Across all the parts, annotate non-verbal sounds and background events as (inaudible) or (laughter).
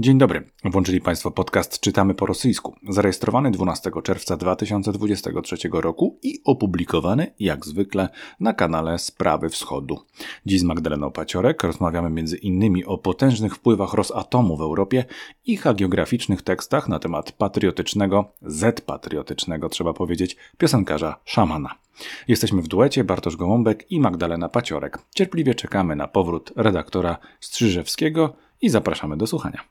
Dzień dobry. Włączyli Państwo podcast Czytamy po rosyjsku, zarejestrowany 12 czerwca 2023 roku i opublikowany, jak zwykle, na kanale Sprawy Wschodu. Dziś z Magdaleną Paciorek rozmawiamy między innymi o potężnych wpływach Rosatomu w Europie i hagiograficznych tekstach na temat patriotycznego, z-patriotycznego, trzeba powiedzieć, piosenkarza Szamana. Jesteśmy w duecie Bartosz Gołąbek i Magdalena Paciorek. Cierpliwie czekamy na powrót redaktora Strzyżewskiego i zapraszamy do słuchania.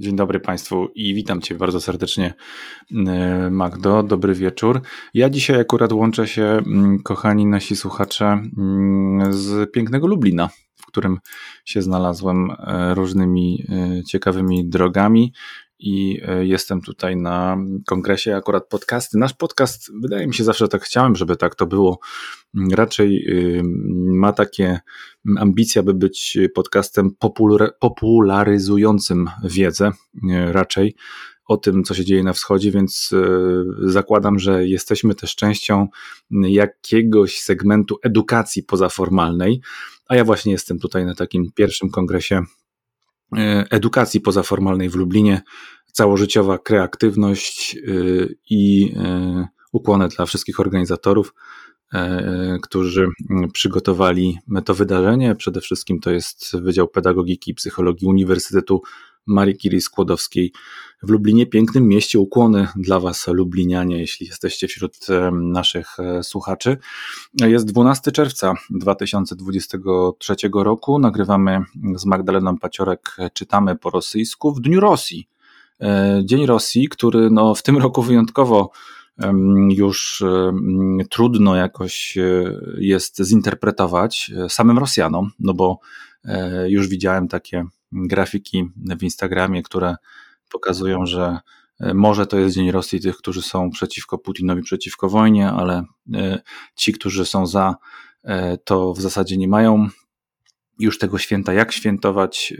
Dzień dobry Państwu i witam Cię bardzo serdecznie, e, Magdo. Dobry wieczór. Ja dzisiaj akurat łączę się, mm, kochani nasi słuchacze, mm, z pięknego Lublina, w którym się znalazłem e, różnymi e, ciekawymi drogami i e, jestem tutaj na kongresie akurat podcasty. Nasz podcast, wydaje mi się zawsze tak chciałem, żeby tak to było. Raczej ma takie ambicje, aby być podcastem popularyzującym wiedzę, raczej o tym, co się dzieje na wschodzie, więc e, zakładam, że jesteśmy też częścią jakiegoś segmentu edukacji pozaformalnej, a ja właśnie jestem tutaj na takim pierwszym kongresie edukacji pozaformalnej w Lublinie, całożyciowa kreatywność e, i e, ukłony dla wszystkich organizatorów, którzy przygotowali to wydarzenie. Przede wszystkim to jest Wydział Pedagogiki i Psychologii Uniwersytetu Marii Curie Skłodowskiej w Lublinie, pięknym mieście. Ukłony dla Was, Lublinianie, jeśli jesteście wśród naszych słuchaczy. Jest 12 czerwca 2023 roku. Nagrywamy z Magdaleną Paciorek, czytamy po rosyjsku w Dniu Rosji. E, Dzień Rosji, który no, w tym roku wyjątkowo już trudno jakoś e, jest zinterpretować e, samym Rosjanom, no bo już widziałem takie grafiki w Instagramie, które pokazują, że e, może to jest Dzień Rosji tych, którzy są przeciwko Putinowi, przeciwko wojnie, ale e, ci, którzy są za, e, to w zasadzie nie mają już tego święta, jak świętować.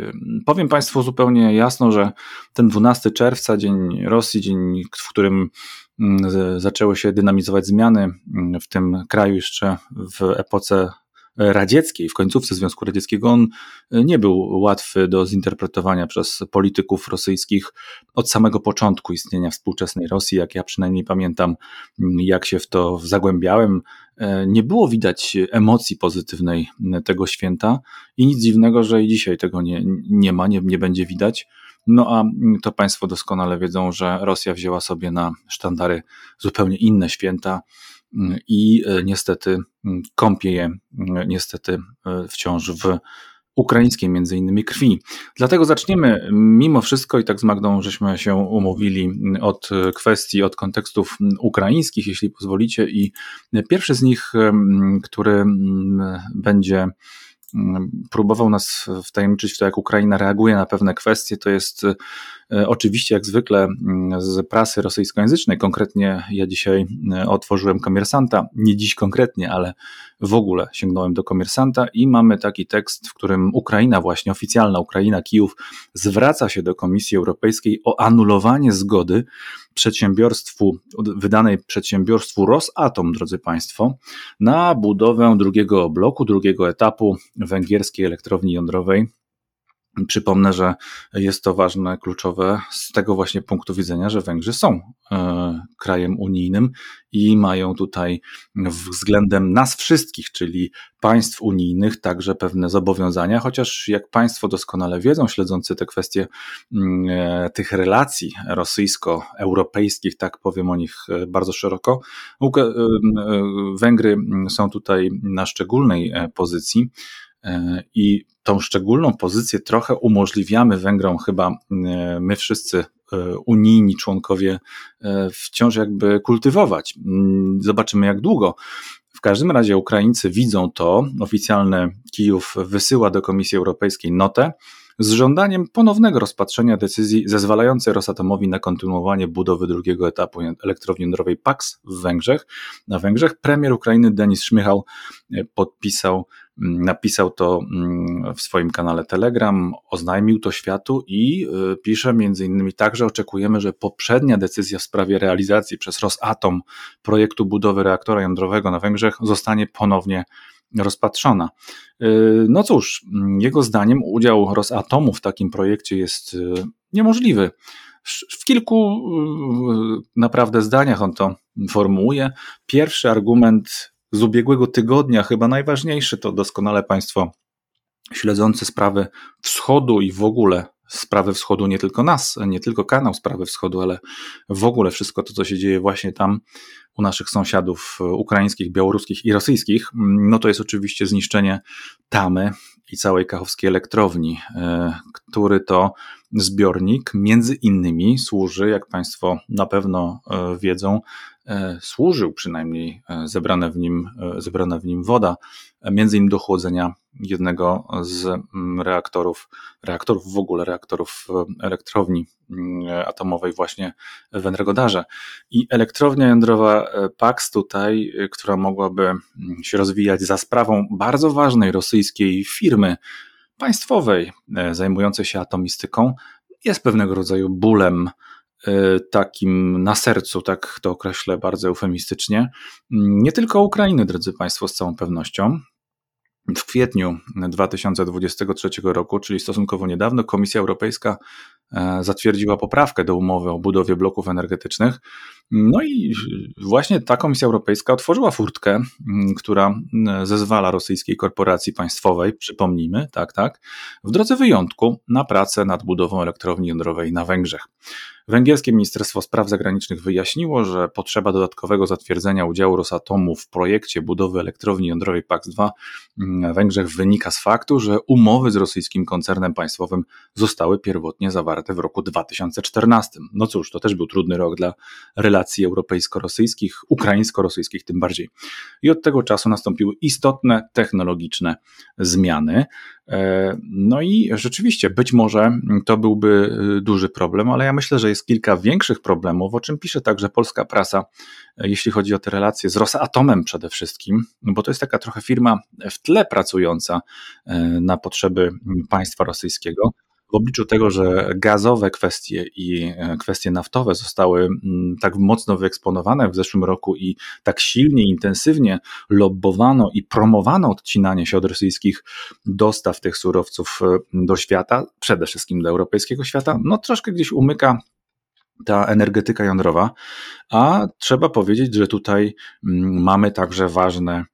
Powiem Państwu zupełnie jasno, że ten 12 czerwca, Dzień Rosji, dzień, w którym mm, zaczęły się dynamizować zmiany mm, w tym kraju jeszcze w epoce radzieckiej, w końcówce Związku Radzieckiego, on nie był łatwy do zinterpretowania przez polityków rosyjskich od samego początku istnienia współczesnej Rosji, jak ja przynajmniej pamiętam, jak się w to zagłębiałem. Nie było widać emocji pozytywnej tego święta i nic dziwnego, że i dzisiaj tego nie, nie ma, nie, nie będzie widać. No a to Państwo doskonale wiedzą, że Rosja wzięła sobie na sztandary zupełnie inne święta, i e, niestety kąpie je niestety e, wciąż w ukraińskiej między innymi krwi. Dlatego zaczniemy mimo wszystko i tak z Magdą żeśmy się umówili od kwestii, od kontekstów ukraińskich, jeśli pozwolicie i pierwszy z nich, który będzie próbował nas wtajemniczyć w to, jak Ukraina reaguje na pewne kwestie, to jest e, oczywiście jak zwykle mm, z prasy rosyjskojęzycznej. Konkretnie ja dzisiaj e, otworzyłem komersanta, nie dziś konkretnie, ale w ogóle sięgnąłem do komersanta i mamy taki tekst, w którym Ukraina, właśnie oficjalna Ukraina, Kijów, zwraca się do Komisji Europejskiej o anulowanie zgody przedsiębiorstwu, wydanej przedsiębiorstwu Rosatom, drodzy Państwo, na budowę drugiego bloku, drugiego etapu węgierskiej elektrowni jądrowej Przypomnę, że jest to ważne, kluczowe z tego właśnie punktu widzenia, że Węgrzy są e, krajem unijnym i mają tutaj względem nas wszystkich, czyli państw unijnych, także pewne zobowiązania, chociaż jak Państwo doskonale wiedzą, śledzący te kwestie mm, e, tych relacji rosyjsko-europejskich, tak powiem o nich e, bardzo szeroko, Węgry są tutaj na szczególnej pozycji i tą szczególną pozycję trochę umożliwiamy Węgrom, chyba e, my wszyscy e, unijni członkowie e, wciąż jakby kultywować. Mm, zobaczymy jak długo. W każdym razie Ukraińcy widzą to. Oficjalny Kijów wysyła do Komisji Europejskiej notę, z żądaniem ponownego rozpatrzenia decyzji zezwalającej Rosatomowi na kontynuowanie budowy drugiego etapu elektrowni jądrowej PAX w Węgrzech. Na Węgrzech premier Ukrainy Denis Szmychał e, podpisał, napisał to mm, w swoim kanale Telegram, oznajmił to światu i e, pisze między innymi tak, że oczekujemy, że poprzednia decyzja w sprawie realizacji przez Rosatom projektu budowy reaktora jądrowego na Węgrzech zostanie ponownie rozpatrzona. Y, no cóż, jego zdaniem udział Rosatomu w takim projekcie jest y, niemożliwy. W kilku y, naprawdę zdaniach on to formułuje. Pierwszy argument z ubiegłego tygodnia, chyba najważniejszy, to doskonale Państwo śledzący sprawy wschodu i w ogóle sprawy wschodu, nie tylko nas, nie tylko kanał Sprawy Wschodu, ale w ogóle wszystko to, co się dzieje właśnie tam u naszych sąsiadów ukraińskich, białoruskich i rosyjskich, no to jest oczywiście zniszczenie Tamy i całej kachowskiej elektrowni, e, który to zbiornik między innymi służy, jak Państwo na pewno e, wiedzą, e, służył przynajmniej zebrane w nim, zebrana w nim woda, między innymi do chłodzenia jednego z mm, reaktorów, reaktorów w ogóle, reaktorów elektrowni mm, atomowej właśnie w Energodarze. I elektrownia jądrowa PAX tutaj, która mogłaby mm, się rozwijać za sprawą bardzo ważnej rosyjskiej firmy państwowej zajmującej się atomistyką, jest pewnego rodzaju bólem e, takim na sercu, tak to określę bardzo eufemistycznie. Nie tylko Ukrainy, drodzy Państwo, z całą pewnością. W kwietniu 2023 roku, czyli stosunkowo niedawno, Komisja Europejska e, zatwierdziła poprawkę do umowy o budowie bloków energetycznych. No i właśnie ta Komisja Europejska otworzyła furtkę, która zezwala rosyjskiej korporacji państwowej, przypomnijmy, tak, tak, w drodze wyjątku na pracę nad budową elektrowni jądrowej na Węgrzech. Węgierskie Ministerstwo Spraw Zagranicznych wyjaśniło, że potrzeba dodatkowego zatwierdzenia udziału Rosatomu w projekcie budowy elektrowni jądrowej PAX-2 na Węgrzech wynika z faktu, że umowy z rosyjskim koncernem państwowym zostały pierwotnie zawarte w roku 2014. No cóż, to też był trudny rok dla relacji europejsko-rosyjskich, ukraińsko-rosyjskich tym bardziej. I od tego czasu nastąpiły istotne technologiczne zmiany. E, no i rzeczywiście, być może to byłby y, duży problem, ale ja myślę, że jest kilka większych problemów, o czym pisze także polska prasa, e, jeśli chodzi o te relacje z Rosatomem przede wszystkim, bo to jest taka trochę firma w tle pracująca e, na potrzeby państwa rosyjskiego w obliczu tego, że gazowe kwestie i e, kwestie naftowe zostały mm, tak mocno wyeksponowane w zeszłym roku i tak silnie, intensywnie lobbowano i promowano odcinanie się od rosyjskich dostaw tych surowców e, do świata, przede wszystkim do europejskiego świata, no troszkę gdzieś umyka ta energetyka jądrowa, a trzeba powiedzieć, że tutaj mm, mamy także ważne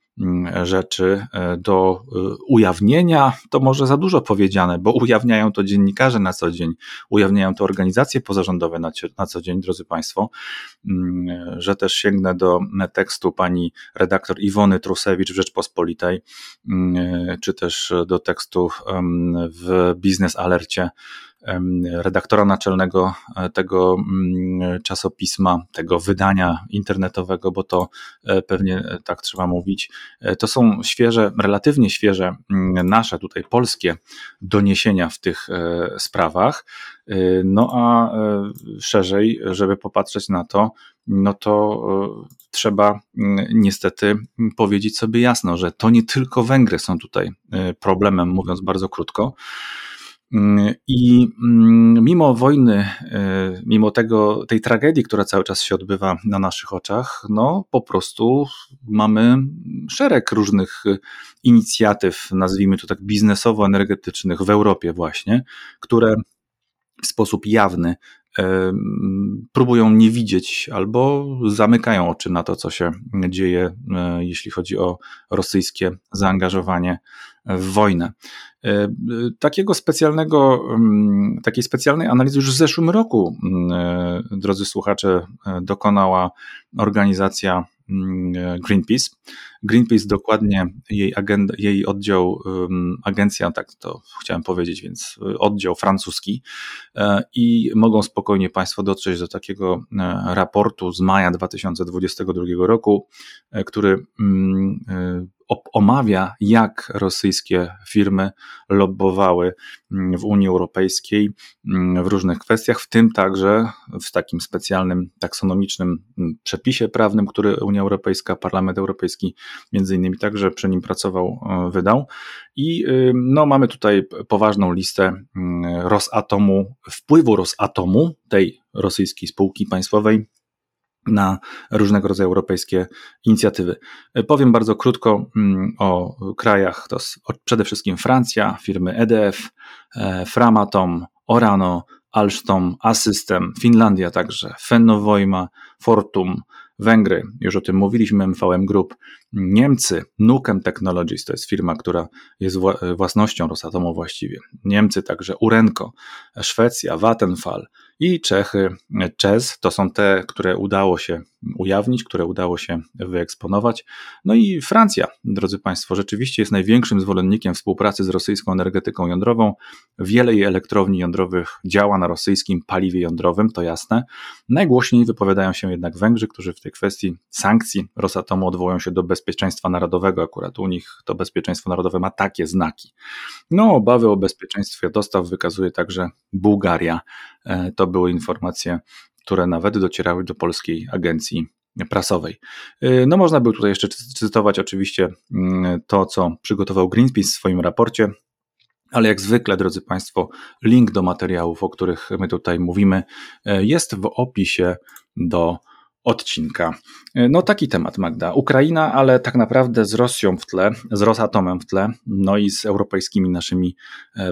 rzeczy e, do e, ujawnienia, to może za dużo powiedziane, bo (laughs) ujawniają to dziennikarze na co dzień, ujawniają to organizacje pozarządowe na, co dzień, drodzy Państwo, mm, że też sięgnę do tekstu pani redaktor Iwony Trusewicz w Rzeczpospolitej, mm, e, czy też do tekstu w Biznes Alercie redaktora naczelnego e, tego mm, czasopisma, tego wydania internetowego, bo to e, pewnie e, tak trzeba mówić. To są świeże, relatywnie świeże mm, nasze tutaj polskie doniesienia w tych sprawach. No a szerzej, żeby popatrzeć na to, no to trzeba mm, niestety powiedzieć sobie jasno, że to nie tylko Węgry są tutaj problemem, mówiąc bardzo krótko. Mm, I mm, mimo wojny, y, mimo tego, tej tragedii, która cały czas się odbywa na naszych oczach, no po prostu mamy szereg różnych inicjatyw, nazwijmy to tak biznesowo-energetycznych w Europie właśnie, które w sposób jawny próbują nie widzieć albo zamykają oczy na to, co się dzieje, e, jeśli chodzi o rosyjskie zaangażowanie w wojnę. E, takiego specjalnego, takiej specjalnej analizy już w zeszłym roku, e, drodzy słuchacze, dokonała organizacja Greenpeace. Greenpeace dokładnie jej, agenda, jej oddział, agencja, tak to chciałem powiedzieć, więc y, oddział francuski e, i mogą spokojnie Państwo dotrzeć do takiego e, raportu z maja 2022 roku, e, który omawia, jak rosyjskie firmy lobbowały mm, w Unii Europejskiej mm, w różnych kwestiach, w tym także w takim specjalnym taksonomicznym mm, przepisie prawnym, który Unia Europejska, Parlament Europejski między innymi także przy nim pracował, e, wydał. I y, no, mamy tutaj poważną listę Rosatomu, wpływu Rosatomu, tej rosyjskiej spółki państwowej, na różnego rodzaju europejskie inicjatywy. Powiem bardzo krótko mm, o krajach, to przede wszystkim Francja, firmy EDF, e, Framatom, Orano, Alstom, Asystem, Finlandia także, Fennovoima, Fortum, Węgry, już o tym mówiliśmy, MVM Group, Niemcy, Nukem Technologies, to jest firma, która jest własnością Rosatomu właściwie, Niemcy także Urenco, Szwecja, Vattenfall, i Czechy, Czes to są te, które udało się ujawnić, które udało się wyeksponować. No i Francja, drodzy Państwo, rzeczywiście jest największym zwolennikiem współpracy z rosyjską energetyką jądrową. Wiele jej elektrowni jądrowych działa na rosyjskim paliwie jądrowym, to jasne. Najgłośniej wypowiadają się jednak Węgrzy, którzy w tej kwestii sankcji Rosatomu odwołują się do bezpieczeństwa narodowego. Akurat u nich to bezpieczeństwo narodowe ma takie znaki. No, obawy o bezpieczeństwie dostaw wykazuje także Bułgaria. E, to były informacje, które nawet docierały do polskiej agencji prasowej. E, no można by tutaj jeszcze cytować oczywiście mm, to, co przygotował Greenpeace w swoim raporcie, ale jak zwykle, drodzy Państwo, link do materiałów, o których my tutaj mówimy, e, jest w opisie do odcinka. No taki temat, Magda. Ukraina, ale tak naprawdę z Rosją w tle, z Rosatomem w tle, no i z europejskimi naszymi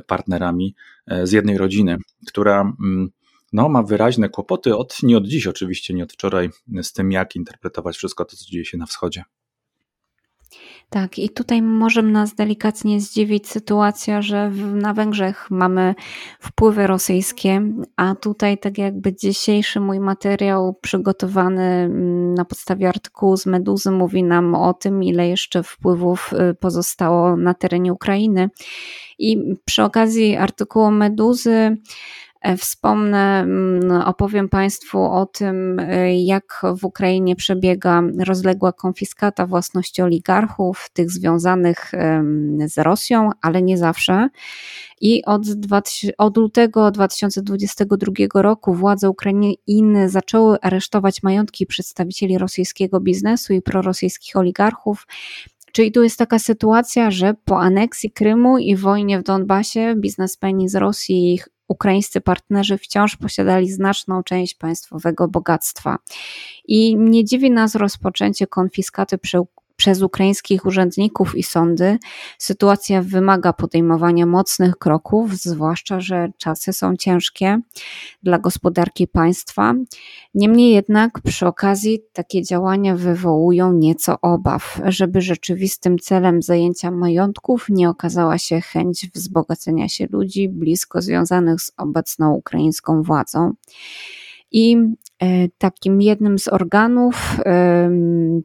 partnerami z jednej rodziny, która mm, no, ma wyraźne kłopoty, od, nie od dziś oczywiście, nie od wczoraj, z tym, jak interpretować wszystko to, co dzieje się na wschodzie. Tak, i tutaj może nas delikatnie zdziwić sytuacja, że na Węgrzech mamy wpływy rosyjskie, a tutaj tak jakby dzisiejszy mój materiał przygotowany mm, na podstawie artykułu z Meduzy mówi nam o tym, ile jeszcze wpływów y, pozostało na terenie Ukrainy. I przy okazji artykułu Meduzy wspomnę, mm, opowiem Państwu o tym, e, jak w Ukrainie przebiega rozległa konfiskata własności oligarchów, tych związanych z Rosją, ale nie zawsze. I od, od lutego 2022 roku władze Ukrainy zaczęły aresztować majątki przedstawicieli rosyjskiego biznesu i prorosyjskich oligarchów. Czyli tu jest taka sytuacja, że po aneksji Krymu i wojnie w Donbasie biznesmeni z Rosji i ich ukraińscy partnerzy wciąż posiadali znaczną część państwowego bogactwa. I nie dziwi nas rozpoczęcie konfiskaty przez ukraińskich urzędników i sądy. Sytuacja wymaga podejmowania mocnych kroków, zwłaszcza, że czasy są ciężkie dla gospodarki państwa. Niemniej jednak przy okazji takie działania wywołują nieco obaw, żeby rzeczywistym celem zajęcia majątków nie okazała się chęć wzbogacenia się ludzi blisko związanych z obecną ukraińską władzą. I e, takim jednym z organów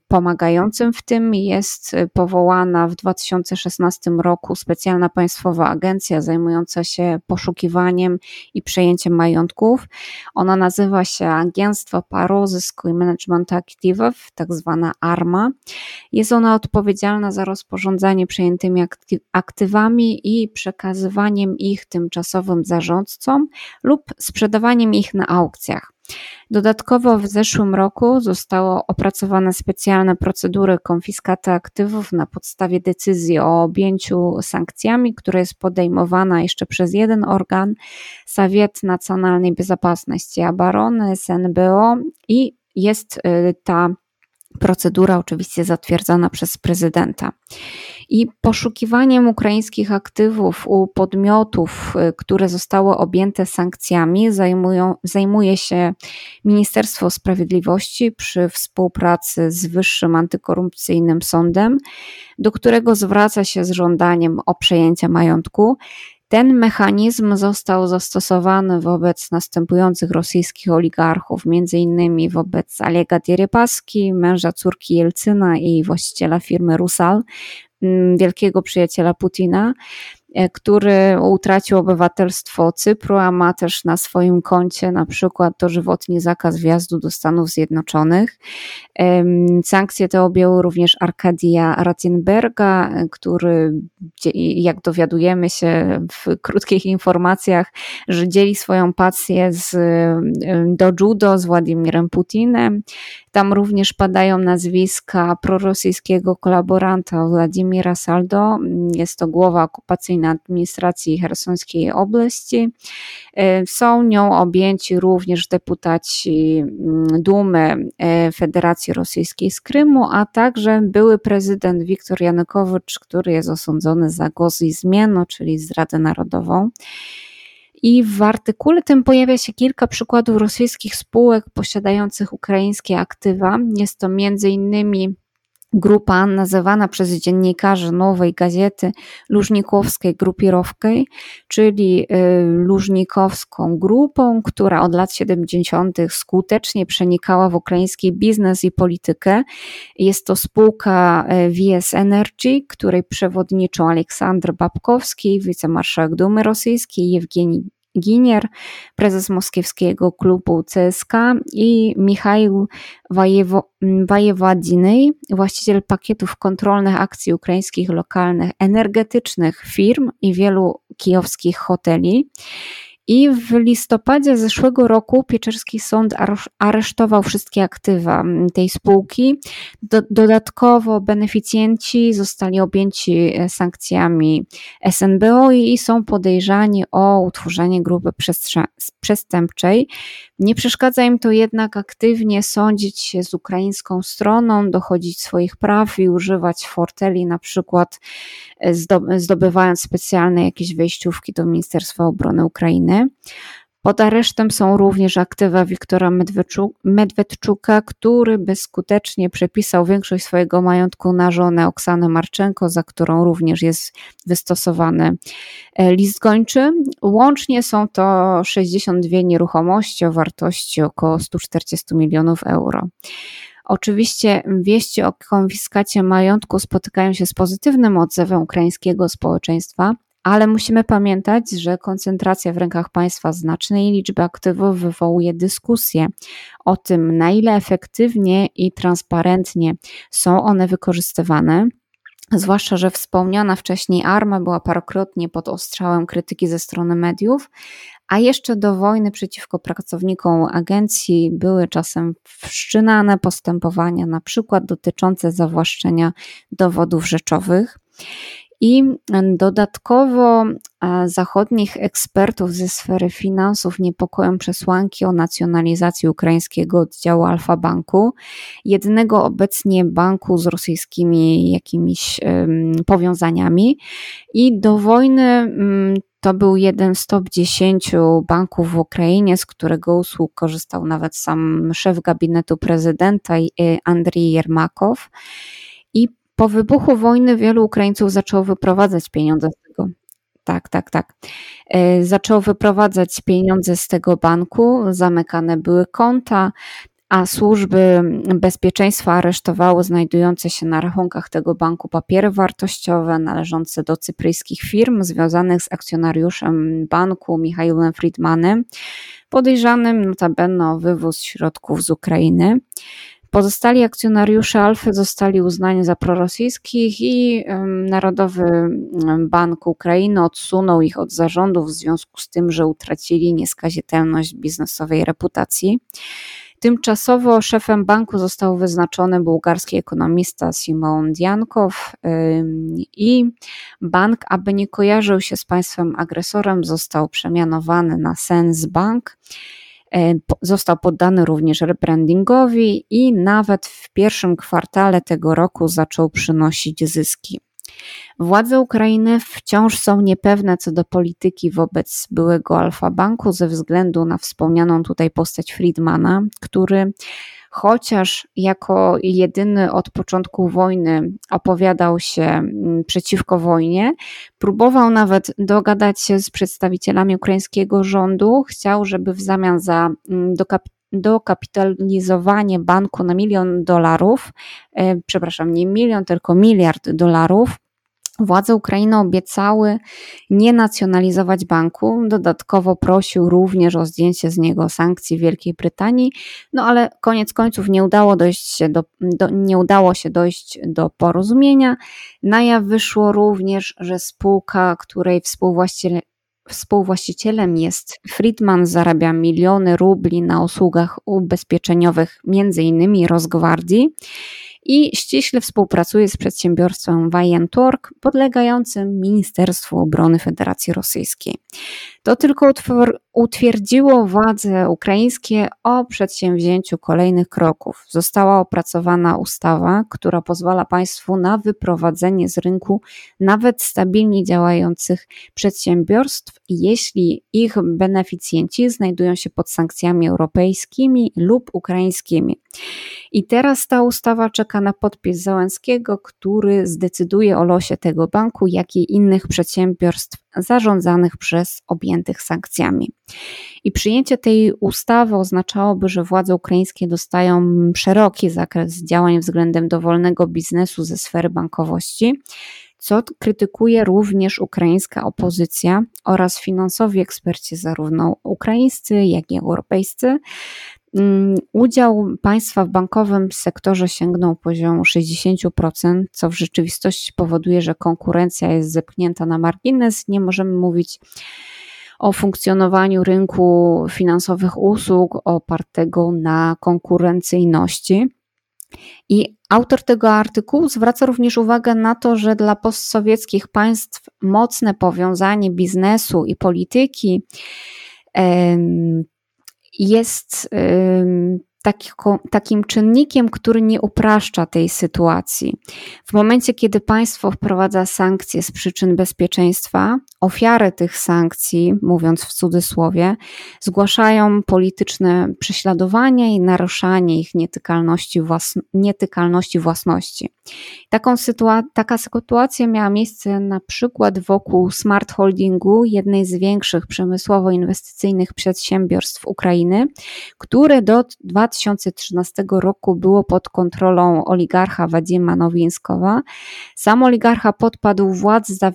pomagającym w tym jest powołana w 2016 roku specjalna państwowa agencja zajmująca się poszukiwaniem i przejęciem majątków. Ona nazywa się Agentstwo Parozysku i Management Aktywów, tak zwana ARMA. Jest ona odpowiedzialna za rozporządzanie przejętymi aktywami i przekazywaniem ich tymczasowym zarządcom lub sprzedawaniem ich na aukcjach. Dodatkowo w zeszłym roku zostało opracowane specjalne procedury konfiskaty aktywów na podstawie decyzji o objęciu sankcjami, która jest podejmowana jeszcze przez jeden organ, Sowiet Nacjonalnej Bezpieczeństwa Obrony, SNBO i jest y, ta procedura oczywiście zatwierdzana przez prezydenta. I poszukiwaniem ukraińskich aktywów u podmiotów, y, które zostały objęte sankcjami, zajmują, zajmuje się Ministerstwo Sprawiedliwości przy współpracy z Wyższym Antykorupcyjnym Sądem, do którego zwraca się z żądaniem o przejęcie majątku. Ten mechanizm został zastosowany wobec następujących rosyjskich oligarchów, innymi wobec Alega Dierepaski, męża córki Jelcyna i właściciela firmy Rusal, mm, wielkiego przyjaciela Putina. Który utracił obywatelstwo Cypru, a ma też na swoim koncie na przykład dożywotni zakaz wjazdu do Stanów Zjednoczonych. Sankcje te objęły również Arkadia Ratzenberga, który, jak dowiadujemy się w krótkich informacjach, że dzieli swoją pasję z, do judo z Władimirem Putinem. Tam również padają nazwiska prorosyjskiego kolaboranta Władimira Saldo. Jest to głowa okupacyjnej administracji hersońskiej oblasti. E, są nią objęci również deputaci mm, Dumy e, Federacji Rosyjskiej z Krymu, a także były prezydent Wiktor Janukowicz, który jest osądzony za głos i zmienu, czyli zdradę narodową. I w artykule tym pojawia się kilka przykładów rosyjskich spółek posiadających ukraińskie aktywa. Jest to między innymi grupa nazywana przez dziennikarzy Nowej Gazety Lużnikowskiej Grupirowskiej, czyli y, Lużnikowską grupą, która od lat 70. skutecznie przenikała w ukraiński biznes i politykę. Jest to spółka y, VS Energy, której przewodniczą Aleksandr Babkowski, wicemarszałek Dumy Rosyjskiej, Jewgeni Ginier, prezes moskiewskiego klubu CSK i Michał Wajewo, właściciel pakietów kontrolnych akcji ukraińskich lokalnych energetycznych firm i wielu kijowskich hoteli. I w listopadzie zeszłego roku Pieczerski Sąd aresztował wszystkie aktywa tej spółki. Do, dodatkowo beneficjenci zostali objęci e, sankcjami SNBO i są podejrzani o utworzenie grupy przestępczej. Nie przeszkadza im to jednak aktywnie sądzić się z ukraińską stroną, dochodzić swoich praw i używać forteli, na przykład e, zdobywając specjalne jakieś wejściówki do Ministerstwa Obrony Ukrainy. Pod aresztem są również aktywa Wiktora Medwedczuka, który bezskutecznie przepisał większość swojego majątku na żonę Oksanę Marczenko, za którą również jest wystosowany e, list gończy. Łącznie są to 62 nieruchomości o wartości około 140 milionów euro. Oczywiście wieści o konfiskacie majątku spotykają się z pozytywnym odzewem ukraińskiego społeczeństwa, ale musimy pamiętać, że koncentracja w rękach państwa znacznej liczby aktywów wywołuje dyskusję o tym, na ile efektywnie i transparentnie są one wykorzystywane. Zwłaszcza, że wspomniana wcześniej arma była parokrotnie pod ostrzałem krytyki ze strony mediów, a jeszcze do wojny przeciwko pracownikom agencji były czasem wszczynane postępowania, na przykład dotyczące zawłaszczenia dowodów rzeczowych. I dodatkowo zachodnich ekspertów ze sfery finansów niepokoją przesłanki o nacjonalizacji ukraińskiego oddziału Alfa Banku, jednego obecnie banku z rosyjskimi jakimiś powiązaniami. I do wojny to był jeden z top 10 banków w Ukrainie, z którego usług korzystał nawet sam szef gabinetu prezydenta Andrii Jermakow. Po wybuchu wojny wielu Ukraińców zaczęło wyprowadzać pieniądze z tego. Tak, tak, tak. E, zaczęło wyprowadzać pieniądze z tego banku, zamykane były konta, a służby bezpieczeństwa aresztowały znajdujące się na rachunkach tego banku papiery wartościowe należące do cypryjskich firm związanych z akcjonariuszem banku Michałem Friedmanem, podejrzanym notabene o wywóz środków z Ukrainy. Pozostali akcjonariusze Alfy zostali uznani za prorosyjskich i Narodowy Bank Ukrainy odsunął ich od zarządów w związku z tym, że utracili nieskazitelność biznesowej reputacji. Tymczasowo szefem banku został wyznaczony bułgarski ekonomista Simon Diankow i bank, aby nie kojarzył się z państwem agresorem, został przemianowany na Sens Bank. E, został poddany również rebrandingowi i nawet w pierwszym kwartale tego roku zaczął przynosić zyski. Władze Ukrainy wciąż są niepewne co do polityki wobec byłego Alfa Banku ze względu na wspomnianą tutaj postać Friedmana, który chociaż jako jedyny od początku wojny opowiadał się mm, przeciwko wojnie, próbował nawet dogadać się z przedstawicielami ukraińskiego rządu, chciał, żeby w zamian za mm, dokapitalizowanie banku na milion dolarów, e, przepraszam, nie milion, tylko miliard dolarów, Władze Ukrainy obiecały nie nacjonalizować banku. Dodatkowo prosił również o zdjęcie z niego sankcji Wielkiej Brytanii, no ale koniec końców nie udało, dojść się do, do, nie udało się dojść do porozumienia. Na jaw wyszło również, że spółka, której współwłaściciel, Współwłaścicielem jest Friedman, zarabia miliony rubli na usługach ubezpieczeniowych, m.in. Rosgwardii i ściśle współpracuje z przedsiębiorstwem Wajentorg podlegającym Ministerstwu Obrony Federacji Rosyjskiej. To tylko utwierdziło władze ukraińskie o przedsięwzięciu kolejnych kroków. Została opracowana ustawa, która pozwala państwu na wyprowadzenie z rynku nawet stabilnie działających przedsiębiorstw, jeśli ich beneficjenci znajdują się pod sankcjami europejskimi lub ukraińskimi. I teraz ta ustawa czeka na podpis Załęckiego, który zdecyduje o losie tego banku, jak i innych przedsiębiorstw zarządzanych przez objętych sankcjami. I przyjęcie tej ustawy oznaczałoby, że władze ukraińskie dostają szeroki zakres działań względem dowolnego biznesu ze sfery bankowości, co krytykuje również ukraińska opozycja oraz finansowi eksperci, zarówno ukraińscy, jak i europejscy. Mm, udział państwa w bankowym sektorze sięgnął poziomu 60%, co w rzeczywistości powoduje, że konkurencja jest zepchnięta na margines. Nie możemy mówić o funkcjonowaniu rynku finansowych usług opartego na konkurencyjności. I autor tego artykułu zwraca również uwagę na to, że dla postsowieckich państw mocne powiązanie biznesu i polityki jest takim czynnikiem, który nie upraszcza tej sytuacji. W momencie, kiedy państwo wprowadza sankcje z przyczyn bezpieczeństwa, ofiary tych sankcji, mówiąc w cudzysłowie, zgłaszają polityczne prześladowania i naruszanie ich nietykalności, własno, nietykalności własności. Taką sytua taka sytuacja miała miejsce na przykład wokół Smart Holdingu, jednej z większych przemysłowo-inwestycyjnych przedsiębiorstw Ukrainy, które do 2013 roku było pod kontrolą oligarcha Wadzima Nowinskowa. Sam oligarcha podpadł władz za,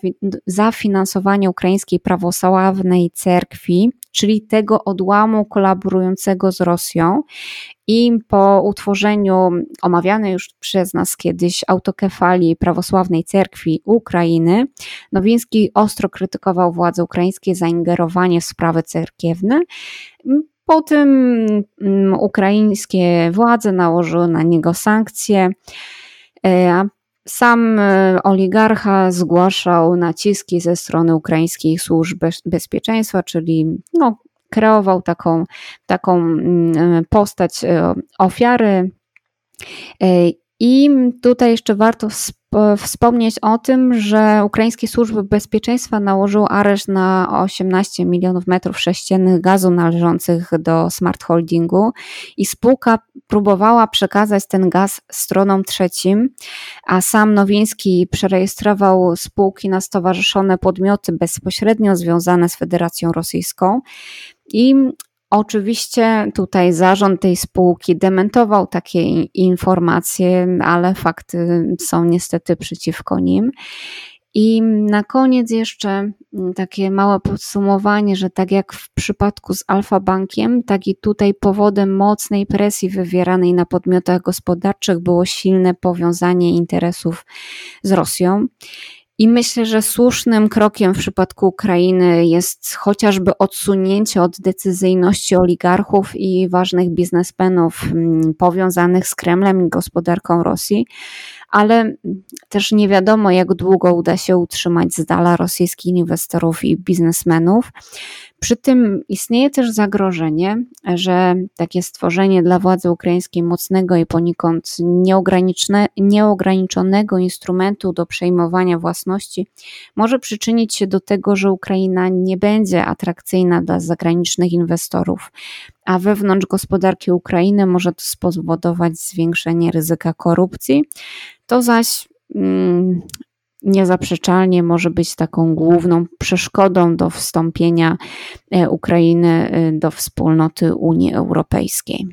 za finansowanie ukraińskiej prawosławnej cerkwi, czyli tego odłamu kolaborującego z Rosją. I po utworzeniu omawianej już przez nas kiedyś autokefalii prawosławnej cerkwi Ukrainy, Nowiński ostro krytykował władze ukraińskie za ingerowanie w sprawy cerkiewne. Po tym mm, ukraińskie władze nałożyły na niego sankcje, e, sam e, oligarcha zgłaszał naciski ze strony ukraińskich służb bezpieczeństwa, czyli no, kreował taką, taką mm, postać e, ofiary. I tutaj jeszcze warto wspomnieć o tym, że ukraińskie służby bezpieczeństwa nałożyły areszt na 18 milionów metrów sześciennych gazu należących do Smart Holdingu i spółka próbowała przekazać ten gaz stronom trzecim, a sam Nowiński przerejestrował spółki na stowarzyszone podmioty bezpośrednio związane z Federacją Rosyjską. I Oczywiście tutaj zarząd tej spółki dementował takie informacje, ale fakty są niestety przeciwko nim. I na koniec jeszcze mm, takie małe podsumowanie, że tak jak w przypadku z Alfa Bankiem, tak i tutaj powodem mocnej presji wywieranej na podmiotach gospodarczych było silne powiązanie interesów z Rosją. I myślę, że słusznym krokiem w przypadku Ukrainy jest chociażby odsunięcie od decyzyjności oligarchów i ważnych biznesmenów mm, powiązanych z Kremlem i gospodarką Rosji, ale też nie wiadomo, jak długo uda się utrzymać z dala rosyjskich inwestorów i biznesmenów. Przy tym istnieje też zagrożenie, że takie stworzenie dla władzy ukraińskiej mocnego i poniekąd nieograniczonego instrumentu do przejmowania własności może przyczynić się do tego, że Ukraina nie będzie atrakcyjna dla zagranicznych inwestorów, a wewnątrz gospodarki Ukrainy może to spowodować zwiększenie ryzyka korupcji. To zaś mm, niezaprzeczalnie może być taką główną przeszkodą do wstąpienia e, Ukrainy e, do wspólnoty Unii Europejskiej.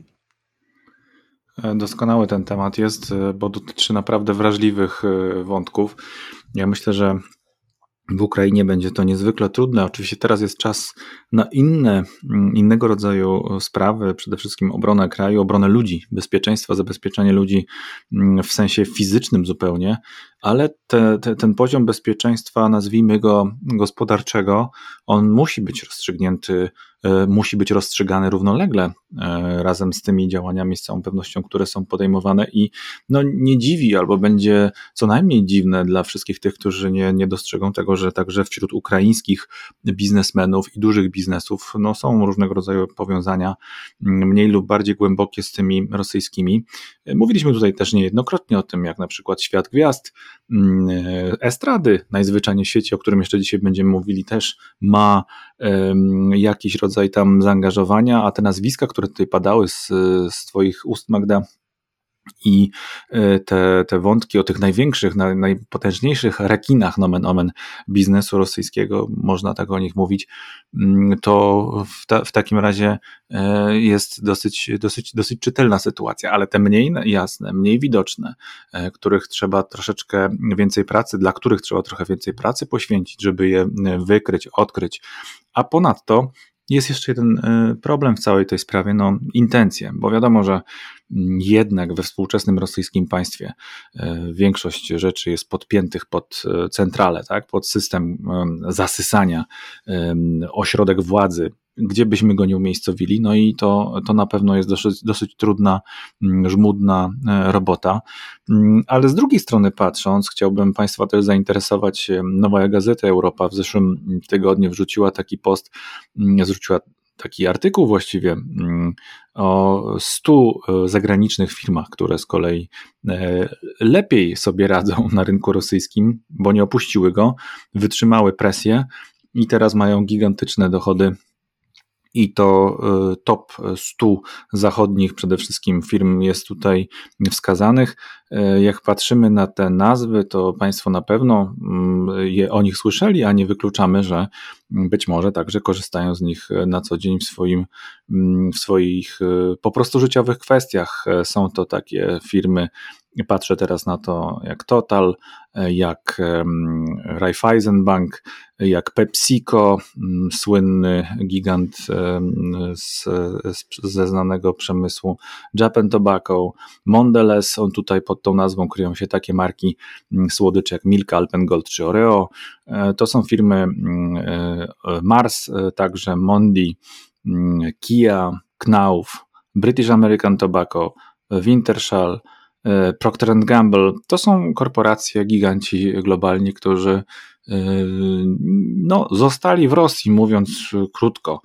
E, doskonały ten temat jest, bo dotyczy naprawdę wrażliwych wątków. Ja myślę, że w Ukrainie będzie to niezwykle trudne. Oczywiście teraz jest czas na inne, mm, innego rodzaju sprawy, przede wszystkim obronę kraju, obronę ludzi, bezpieczeństwa, zabezpieczenie ludzi mm, w sensie fizycznym zupełnie, ale te, te, ten poziom bezpieczeństwa, nazwijmy go gospodarczego, on musi być rozstrzygnięty, e, musi być rozstrzygany równolegle e, razem z tymi działaniami, z całą pewnością, które są podejmowane i no, nie dziwi albo będzie co najmniej dziwne dla wszystkich tych, którzy nie, nie dostrzegą tego, że także wśród ukraińskich biznesmenów i dużych biznesów no, są różnego rodzaju powiązania mniej lub bardziej głębokie z tymi rosyjskimi. Mówiliśmy tutaj też niejednokrotnie o tym, jak na przykład świat gwiazd, Mm, estrady najzwyczajniej w świecie, o którym jeszcze dzisiaj będziemy mówili, też ma jakiś rodzaj tam zaangażowania, a te nazwiska, które tutaj padały z, z Twoich ust, Magda, i e, te, te wątki o tych największych, najpotężniejszych rekinach nomen omen biznesu rosyjskiego, można tak o nich mówić, mm, to w, ta, w takim razie e, jest dosyć, dosyć, dosyć czytelna sytuacja, ale te mniej jasne, mniej widoczne, e, których trzeba troszeczkę więcej pracy, dla których trzeba trochę więcej pracy poświęcić, żeby je wykryć, odkryć, a ponadto jest jeszcze jeden e, problem w całej tej sprawie, no intencje, bo wiadomo, że mm, jednak we współczesnym rosyjskim państwie e, większość rzeczy jest podpiętych pod e, centralę, tak, pod system zasysania, ośrodek władzy, gdzie byśmy go nie umiejscowili, no i to, to na pewno jest dosyć, dosyć trudna, mm, żmudna e, robota. Mm, ale z drugiej strony patrząc, chciałbym Państwa też zainteresować, Nowa Gazeta Europa w zeszłym tygodniu wrzuciła taki post, mm, zwróciła taki artykuł właściwie o 100 e, zagranicznych firmach, które z kolei e, lepiej sobie radzą na rynku rosyjskim, bo nie opuściły go, wytrzymały presję i teraz mają gigantyczne dochody i to y, top 100 zachodnich przede wszystkim firm jest tutaj wskazanych. Y, jak patrzymy na te nazwy, to Państwo na pewno mm, je o nich słyszeli, a nie wykluczamy, że być może także korzystają z nich na co dzień w, swoim, mm, w swoich y, po prostu życiowych kwestiach. Są to takie firmy Patrzę teraz na to jak Total, jak Raiffeisenbank, jak PepsiCo, mm, słynny gigant z, ze znanego przemysłu Japan Tobacco, Mondelez, on tutaj pod tą nazwą kryją się takie marki mm, słodycze jak Milka, Alpengold czy Oreo. E, to są firmy mm, e, Mars, e, także Mondi, Kia, Knauf, British American Tobacco, Wintershall, Procter Gamble to są korporacje, giganci globalni, którzy e, no, zostali w Rosji, mówiąc krótko.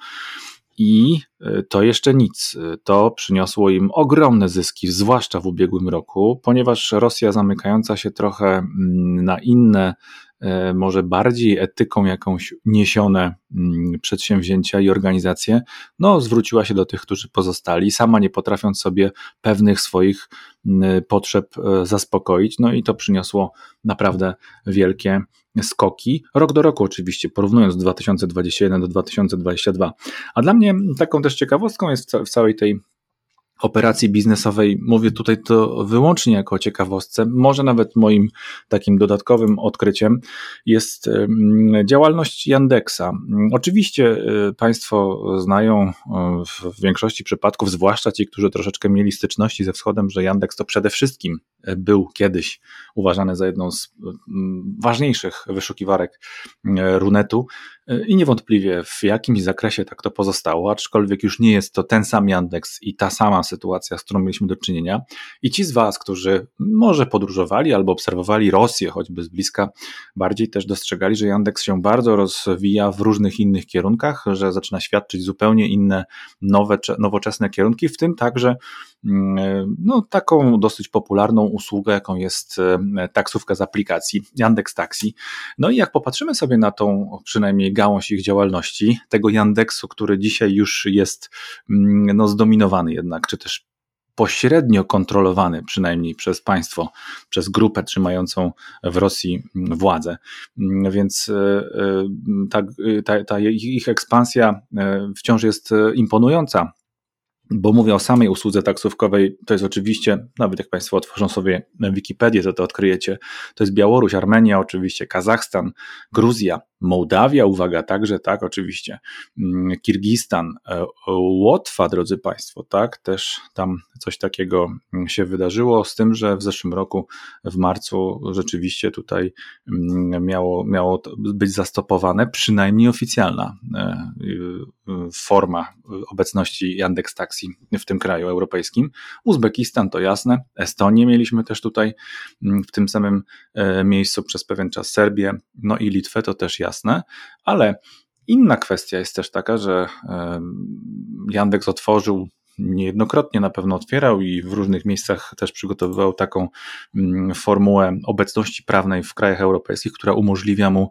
I e, to jeszcze nic. To przyniosło im ogromne zyski, zwłaszcza w ubiegłym roku, ponieważ Rosja zamykająca się trochę mm, na inne E, może bardziej etyką jakąś niesione mm, przedsięwzięcia i organizacje, no zwróciła się do tych, którzy pozostali, sama nie potrafiąc sobie pewnych swoich mm, potrzeb e, zaspokoić, no i to przyniosło naprawdę wielkie skoki, rok do roku oczywiście, porównując 2021 do 2022. A dla mnie taką też ciekawostką jest w całej tej operacji biznesowej, mówię tutaj to wyłącznie jako ciekawostce, może nawet moim takim dodatkowym odkryciem jest działalność Yandexa. Oczywiście y, Państwo znają y, w większości przypadków, zwłaszcza ci, którzy troszeczkę mieli styczności ze wschodem, że Yandex to przede wszystkim był kiedyś uważany za jedną z ważniejszych wyszukiwarek Runetu i niewątpliwie w jakimś zakresie tak to pozostało, aczkolwiek już nie jest to ten sam Yandex i ta sama sytuacja, z którą mieliśmy do czynienia. I ci z Was, którzy może podróżowali albo obserwowali Rosję choćby z bliska, bardziej też dostrzegali, że Yandex się bardzo rozwija w różnych innych kierunkach, że zaczyna świadczyć zupełnie inne, nowe, nowoczesne kierunki, w tym także mm, no, taką dosyć popularną usługę, jaką jest e, taksówka z aplikacji Yandex Taxi. No i jak popatrzymy sobie na tą przynajmniej gałąź ich działalności, tego Yandexu, który dzisiaj już jest mm, no, zdominowany jednak, czy też pośrednio kontrolowany przynajmniej przez państwo, przez grupę trzymającą w Rosji władzę. Mm, więc e, e, ta, ta, ta ich ekspansja wciąż jest imponująca bo mówię o samej usłudze taksówkowej, to jest oczywiście, nawet jak Państwo otworzą sobie Wikipedię, to to odkryjecie, to jest Białoruś, Armenia, oczywiście Kazachstan, Gruzja, Mołdawia, uwaga, także tak, oczywiście, mm, Kirgistan, e, Łotwa, drodzy Państwo, tak, też tam coś takiego mm, się wydarzyło, z tym, że w zeszłym roku, w marcu, rzeczywiście tutaj mm, miało, miało być zastopowane, przynajmniej oficjalna e, forma obecności Yandex Taxi w tym kraju europejskim. Uzbekistan to jasne, Estonię mieliśmy też tutaj w tym samym e, miejscu przez pewien czas, Serbię, no i Litwę to też jasne, ale inna kwestia jest też taka, że Yandex otworzył niejednokrotnie na pewno otwierał i w różnych miejscach też przygotowywał taką formułę obecności prawnej w krajach europejskich, która umożliwia mu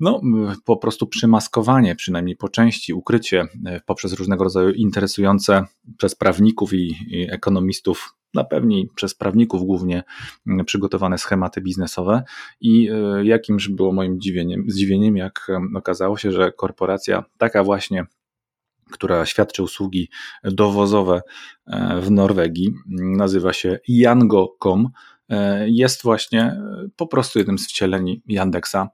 no, po prostu przymaskowanie, przynajmniej po części, ukrycie e, poprzez różnego rodzaju interesujące przez prawników i, ekonomistów na pewni przez prawników głównie przygotowane schematy biznesowe i e, jakimś było moim zdziwieniem, zdziwieniem, jak okazało się, że korporacja taka właśnie która świadczy usługi dowozowe e, w Norwegii, nazywa się Yango.com, jest właśnie po prostu jednym z wcieleni Yandexa.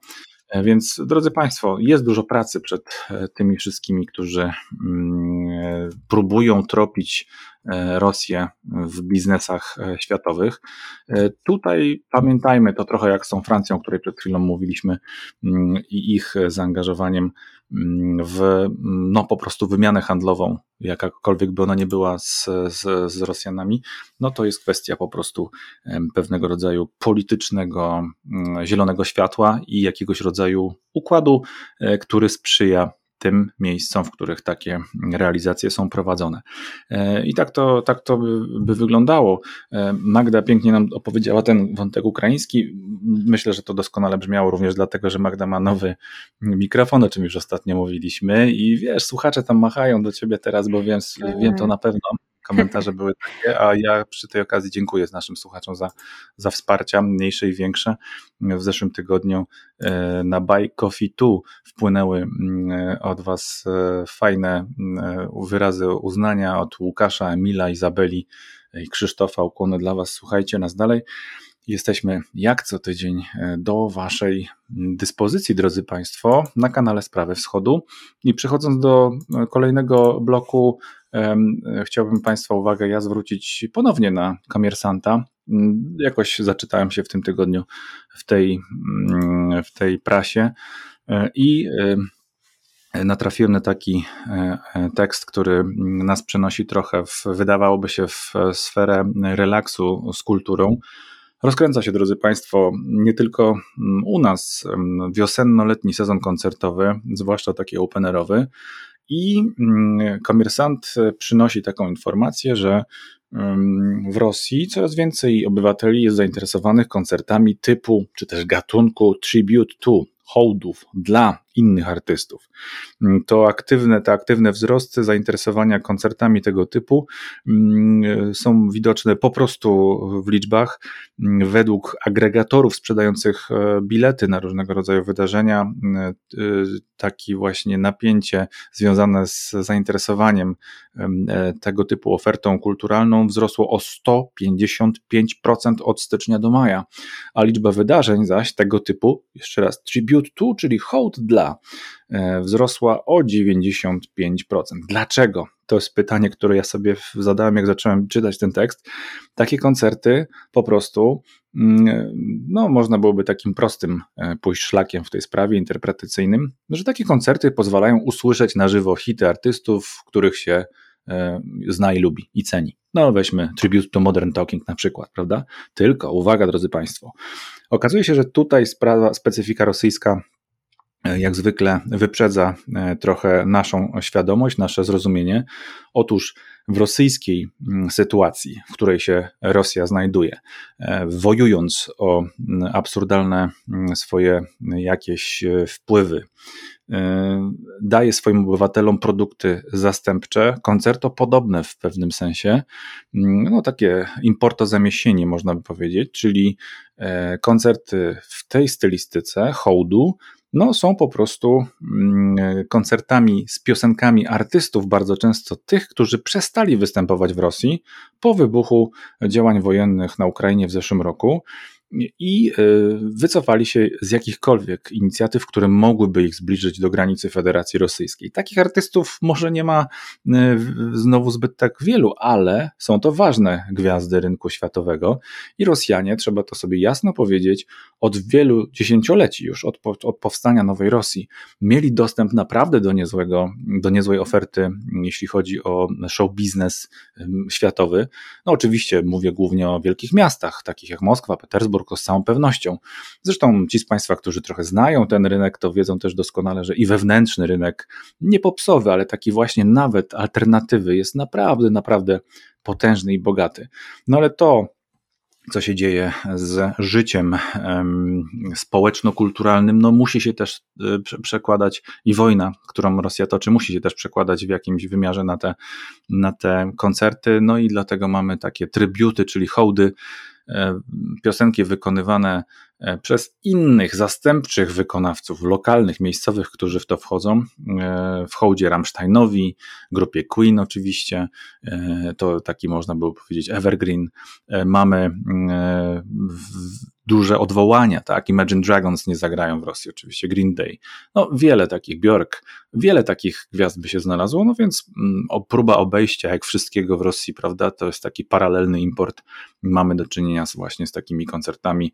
E, więc, drodzy Państwo, jest dużo pracy przed e, tymi wszystkimi, którzy mm, e, próbują tropić Rosję w biznesach światowych. Tutaj pamiętajmy to trochę jak z tą Francją, o której przed chwilą mówiliśmy, mm, i ich zaangażowaniem mm, w no, po prostu wymianę handlową, jakakolwiek by ona nie była z, z, z Rosjanami, no to jest kwestia po prostu pewnego rodzaju politycznego zielonego światła i jakiegoś rodzaju układu, e, który sprzyja tym miejscom, w których takie realizacje są prowadzone. E, I tak to, tak to by, wyglądało. E, Magda pięknie nam opowiedziała ten wątek ukraiński. Myślę, że to doskonale brzmiało również dlatego, że Magda ma nowy mikrofon, o czym już ostatnio mówiliśmy i wiesz, słuchacze tam machają do ciebie teraz, bo wiem, wiem to na pewno komentarze były takie, a ja przy tej okazji dziękuję naszym słuchaczom za, za wsparcia, mniejsze i większe. W zeszłym tygodniu e, na Buy Coffee 2 wpłynęły mm, od Was e, fajne wyrazy uznania od Łukasza, Emila, Izabeli i Krzysztofa. Ukłony dla Was. Słuchajcie nas dalej. Jesteśmy jak co tydzień e, do Waszej dyspozycji, drodzy Państwo, na kanale Sprawy Wschodu. I przechodząc do kolejnego bloku Chciałbym Państwa uwagę ja zwrócić ponownie na Kamiersanta. Mm, jakoś zaczytałem się w tym tygodniu w tej, mm, w tej prasie e, i natrafiłem na taki e, e, tekst, który nas przenosi trochę, w, wydawałoby się, w sferę relaksu z kulturą. Rozkręca się, drodzy Państwo, nie tylko mm, u nas wiosenno-letni sezon koncertowy, zwłaszcza taki openerowy, i mm, komersant e, przynosi taką informację, że mm, w Rosji coraz więcej obywateli jest zainteresowanych koncertami typu, czy też gatunku tribute to, hołdów dla innych artystów. Mm, to aktywne, te aktywne wzrosty zainteresowania koncertami tego typu mm, są widoczne po prostu w liczbach. Mm, według agregatorów sprzedających e, bilety na różnego rodzaju wydarzenia, e, takie właśnie napięcie związane z zainteresowaniem e, tego typu ofertą kulturalną wzrosło o 155% od stycznia do maja, a liczba wydarzeń zaś tego typu, jeszcze raz, tribute to, czyli hołd dla E, wzrosła o 95%. Dlaczego? To jest pytanie, które ja sobie zadałem, jak zacząłem czytać ten tekst. Takie koncerty po prostu, mm, no, można byłoby takim prostym e, pójść szlakiem w tej sprawie interpretacyjnym, że takie koncerty pozwalają usłyszeć na żywo hity artystów, których się e, zna i lubi i ceni. No, weźmy Tribute to Modern Talking na przykład, prawda? Tylko, uwaga, drodzy Państwo, okazuje się, że tutaj sprawa, specyfika rosyjska jak zwykle wyprzedza e, trochę naszą świadomość, nasze zrozumienie. Otóż w rosyjskiej mm, sytuacji, w której się Rosja znajduje, e, wojując o mm, absurdalne mm, swoje jakieś e, wpływy, daje swoim obywatelom produkty zastępcze, koncertopodobne w pewnym sensie, no takie importozamiesienie można by powiedzieć, czyli koncerty w tej stylistyce hołdu no, są po prostu mm, koncertami z piosenkami artystów, bardzo często tych, którzy przestali występować w Rosji po wybuchu działań wojennych na Ukrainie w zeszłym roku i e, wycofali się z jakichkolwiek inicjatyw, które mogłyby ich zbliżyć do granicy Federacji Rosyjskiej. Takich artystów może nie ma e, znowu zbyt tak wielu, ale są to ważne gwiazdy rynku światowego i Rosjanie, trzeba to sobie jasno powiedzieć, od wielu dziesięcioleci już, od, od powstania Nowej Rosji, mieli dostęp naprawdę do, niezłego, do niezłej oferty, jeśli chodzi o show biznes światowy. No oczywiście mówię głównie o wielkich miastach, takich jak Moskwa, Petersburg, z całą pewnością. Zresztą ci z Państwa, którzy trochę znają ten rynek, to wiedzą też doskonale, że i wewnętrzny rynek, nie popsowy, ale taki właśnie nawet alternatywy, jest naprawdę, naprawdę potężny i bogaty. No ale to, co się dzieje z życiem społeczno-kulturalnym, no musi się też e, przekładać i wojna, którą Rosja toczy, musi się też przekładać w jakimś wymiarze na te, na te koncerty. No i dlatego mamy takie trybiuty, czyli hołdy piosenki wykonywane e, przez innych zastępczych wykonawców lokalnych, miejscowych, którzy w to wchodzą. E, w hołdzie Rammsteinowi, grupie Queen oczywiście, to taki można było powiedzieć evergreen. Mamy duże odwołania, tak? Imagine Dragons nie zagrają w Rosji, oczywiście Green Day. No, wiele takich, Björk, wiele takich gwiazd by się znalazło, no więc mm, o, próba obejścia jak wszystkiego w Rosji, prawda, to jest taki paralelny import. Mamy do czynienia z, właśnie z takimi koncertami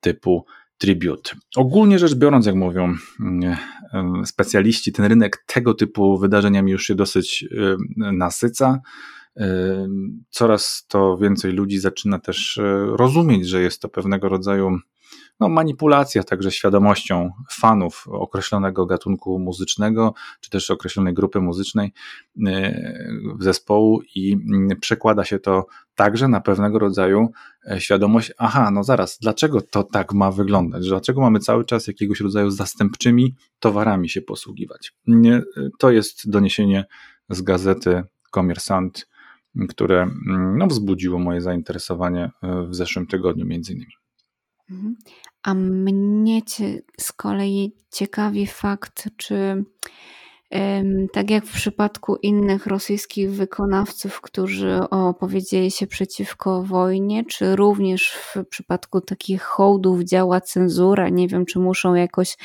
typu tribute. Ogólnie rzecz biorąc, jak mówią mm, e, specjaliści, ten rynek tego typu wydarzeniami już się dosyć e, nasyca coraz to więcej ludzi zaczyna też e, rozumieć, że jest to pewnego rodzaju no, manipulacja także świadomością fanów określonego gatunku muzycznego, czy też określonej grupy muzycznej e, zespołu i mm, przekłada się to także na pewnego rodzaju e, świadomość, aha, no zaraz, dlaczego to tak ma wyglądać? Dlaczego mamy cały czas jakiegoś rodzaju zastępczymi towarami się posługiwać? To jest doniesienie z gazety Komersant które mm, no, wzbudziło moje zainteresowanie e, w zeszłym tygodniu między innymi. Mhm. A mnie z kolei ciekawi fakt, czy tak jak w przypadku innych rosyjskich wykonawców, którzy opowiedzieli się przeciwko wojnie, czy również w przypadku takich hołdów działa cenzura? Nie wiem, czy muszą jakoś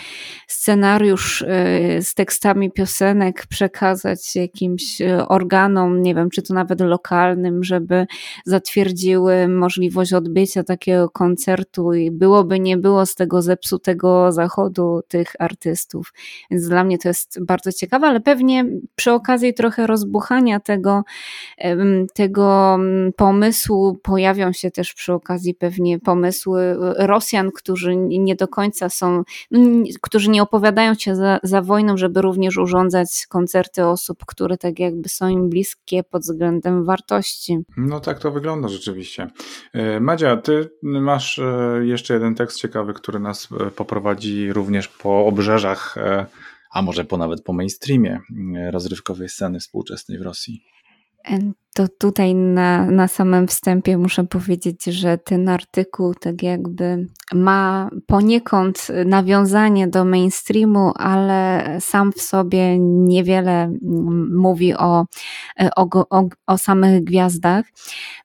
scenariusz e, z tekstami piosenek przekazać jakimś e, organom, nie wiem, czy to nawet lokalnym, żeby zatwierdziły możliwość odbycia takiego koncertu i byłoby nie było z tego zepsutego zachodu tych artystów. Więc dla mnie to jest bardzo ciekawe ciekawa, ale pewnie przy okazji trochę rozbuchania tego, tego pomysłu pojawią się też przy okazji pewnie pomysły Rosjan, którzy nie do końca są, którzy nie opowiadają się za, za wojną, żeby również urządzać koncerty osób, które tak jakby są im bliskie pod względem wartości. No tak to wygląda rzeczywiście. E, Madzia, ty masz e, jeszcze jeden tekst ciekawy, który nas e, poprowadzi również po obrzeżach a może po nawet po mainstreamie mm, rozrywkowej sceny współczesnej w Rosji. To tutaj na, na samym wstępie muszę powiedzieć, że ten artykuł tak jakby ma poniekąd nawiązanie do mainstreamu, ale sam w sobie niewiele mówi o, o, o, o samych gwiazdach.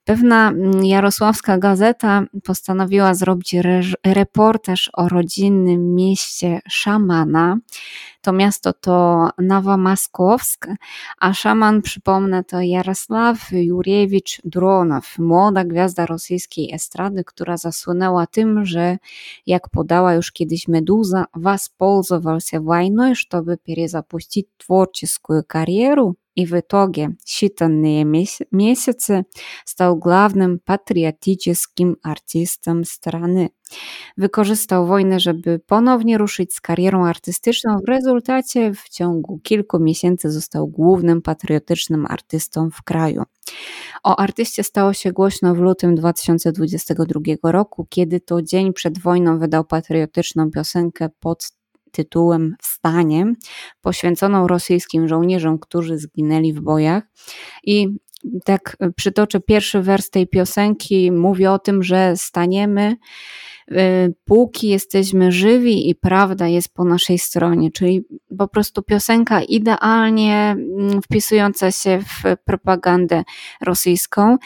Pewna jarosławska gazeta postanowiła zrobić re, reportaż o rodzinnym mieście szamana. To miasto to Nowa Maskowsk, a szaman, przypomnę, to Jarosław Jurewicz Dronow, młoda gwiazda rosyjskiej estrady, która zasłynęła tym, że jak podała już kiedyś Meduza, воспользовался войной, чтобы перезапустить творческую карьеру и в итоге считанные месяцы стал главным patriotycznym artystą strony. Wykorzystał wojnę, żeby ponownie ruszyć z karierą artystyczną. W rezultacie w ciągu kilku miesięcy został głównym patriotycznym artystą w kraju. O artyście stało się głośno w lutym 2022 roku, kiedy to dzień przed wojną wydał patriotyczną piosenkę pod tytułem Wstanie, poświęconą rosyjskim żołnierzom, którzy zginęli w bojach. I tak przytoczę pierwszy wers tej piosenki, mówi o tym, że staniemy Y, póki jesteśmy żywi i prawda jest po naszej stronie, czyli po prostu piosenka idealnie mm, wpisująca się w propagandę rosyjską,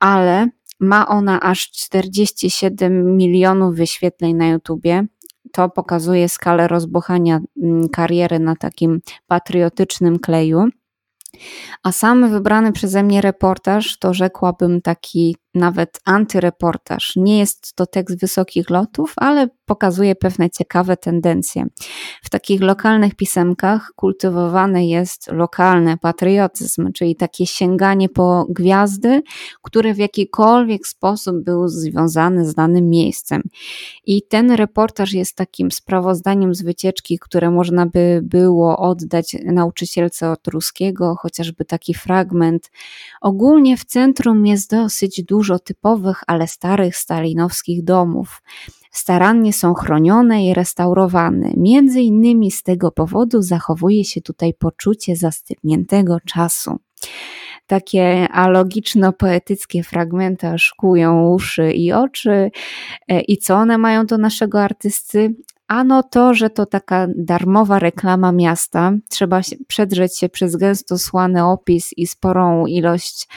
ale ma ona aż 47 milionów wyświetleń na YouTubie. To pokazuje skalę rozbuchania mm, kariery na takim patriotycznym kleju. A sam wybrany przeze mnie reportaż to rzekłabym taki nawet antyreportaż. Nie jest to tekst wysokich lotów, ale pokazuje pewne ciekawe tendencje. W takich lokalnych pisemkach kultywowany jest lokalny patriotyzm, czyli takie sięganie po gwiazdy, które w jakikolwiek sposób był związany z danym miejscem. I ten reportaż jest takim sprawozdaniem z wycieczki, które można by było oddać nauczycielce od ruskiego, chociażby taki fragment. Ogólnie w centrum jest dosyć dużo typowych, ale starych stalinowskich domów. Starannie są chronione i restaurowane. Między innymi z tego powodu zachowuje się tutaj poczucie zastygniętego czasu takie alogiczno-poetyckie fragmenty aż uszy i oczy. E, I co one mają do naszego artysty? Ano to, że to taka darmowa reklama miasta. Trzeba przedrzeć się przez gęsto słany opis i sporą ilość